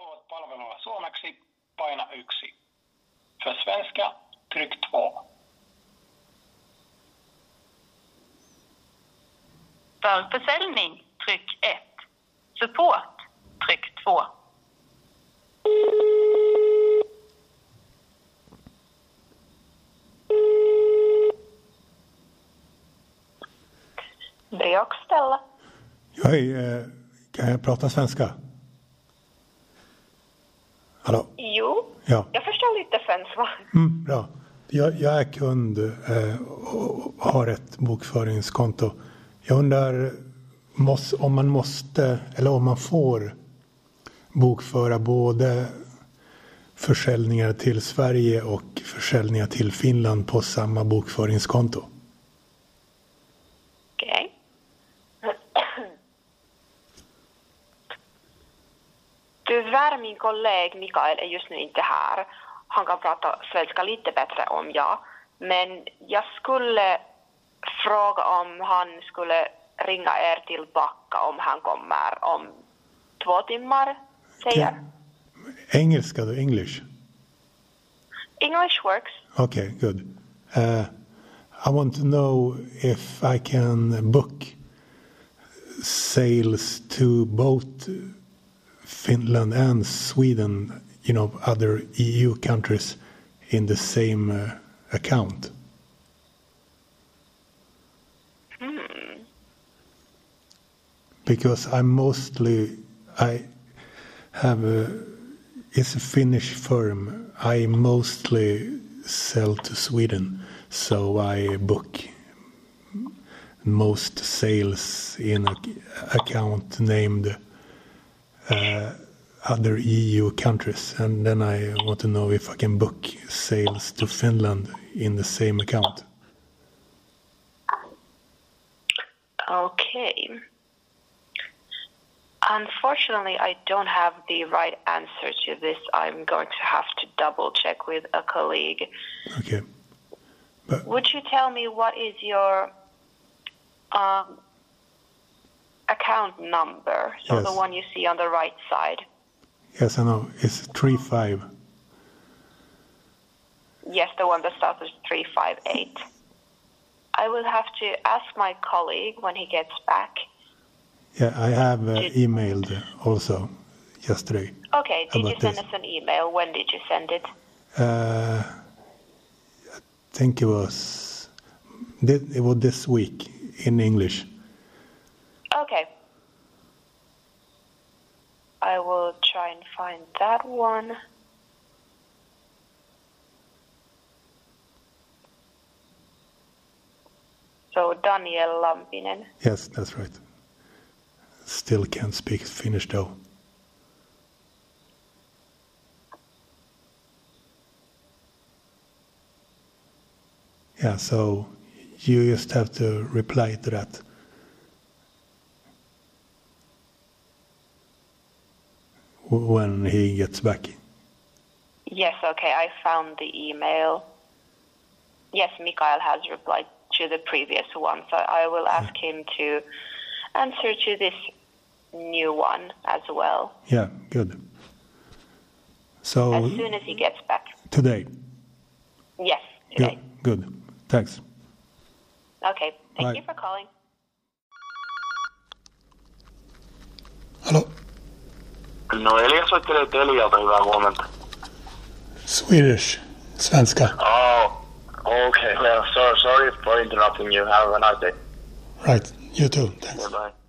haluat palvelua suomeksi, paina yksi. För svenska, tryck två. För försäljning, tryck 1. Support, tryck 2. Det är också Stella. Ja, hej, eh, kan jag prata svenska? Hallå? Jo, Ja, jag förstår lite svenska. mm, bra. Jag, jag är kund eh, och har ett bokföringskonto. Jag undrar måste, om man måste eller om man får bokföra både försäljningar till Sverige och försäljningar till Finland på samma bokföringskonto. Tyvärr min kollega Mikael är just nu inte här. Han kan prata svenska lite bättre om jag. Men jag skulle fråga om han skulle ringa er tillbaka om han kommer om två timmar, säger. Engelska då, English? English works. Okay, good. Uh, I want to know if I can book sales to both Finland and Sweden, you know, other EU countries in the same uh, account. Because I'm mostly, I have a, it's a Finnish firm. I mostly sell to Sweden, so I book most sales in an account named other EU countries, and then I want to know if I can book sales to Finland in the same account. Okay. Unfortunately, I don't have the right answer to this. I'm going to have to double check with a colleague. Okay. But Would you tell me what is your um, account number? So Yes. the one you see on the right side. yes, I know it's three five. Yes, the one that starts with 358. I will have to ask my colleague when he gets back. Yeah, I have uh, emailed also yesterday. Okay, did you send this. us an email? When did you send it? Uh, I think it was it was this week in English. Okay. I will try and find that one. So Daniel Lampinen. Yes, that's right. Still can't speak Finnish though. Yeah, so you just have to reply to that. When he gets back. Yes, okay, I found the email. Yes, Mikhail has replied to the previous one, so I will ask him to answer to this new one as well Yeah, good. So as soon as he gets back. today. Yes, Good. today. Good. Thanks. Okay, thank Bye. you for calling. No Elias soittelee Telialta, hyvää huomenta. Swedish. Svenska. Oh, okay. Well, sorry, sorry for interrupting you. Have a nice day. Right. You too. Thanks. Bye-bye.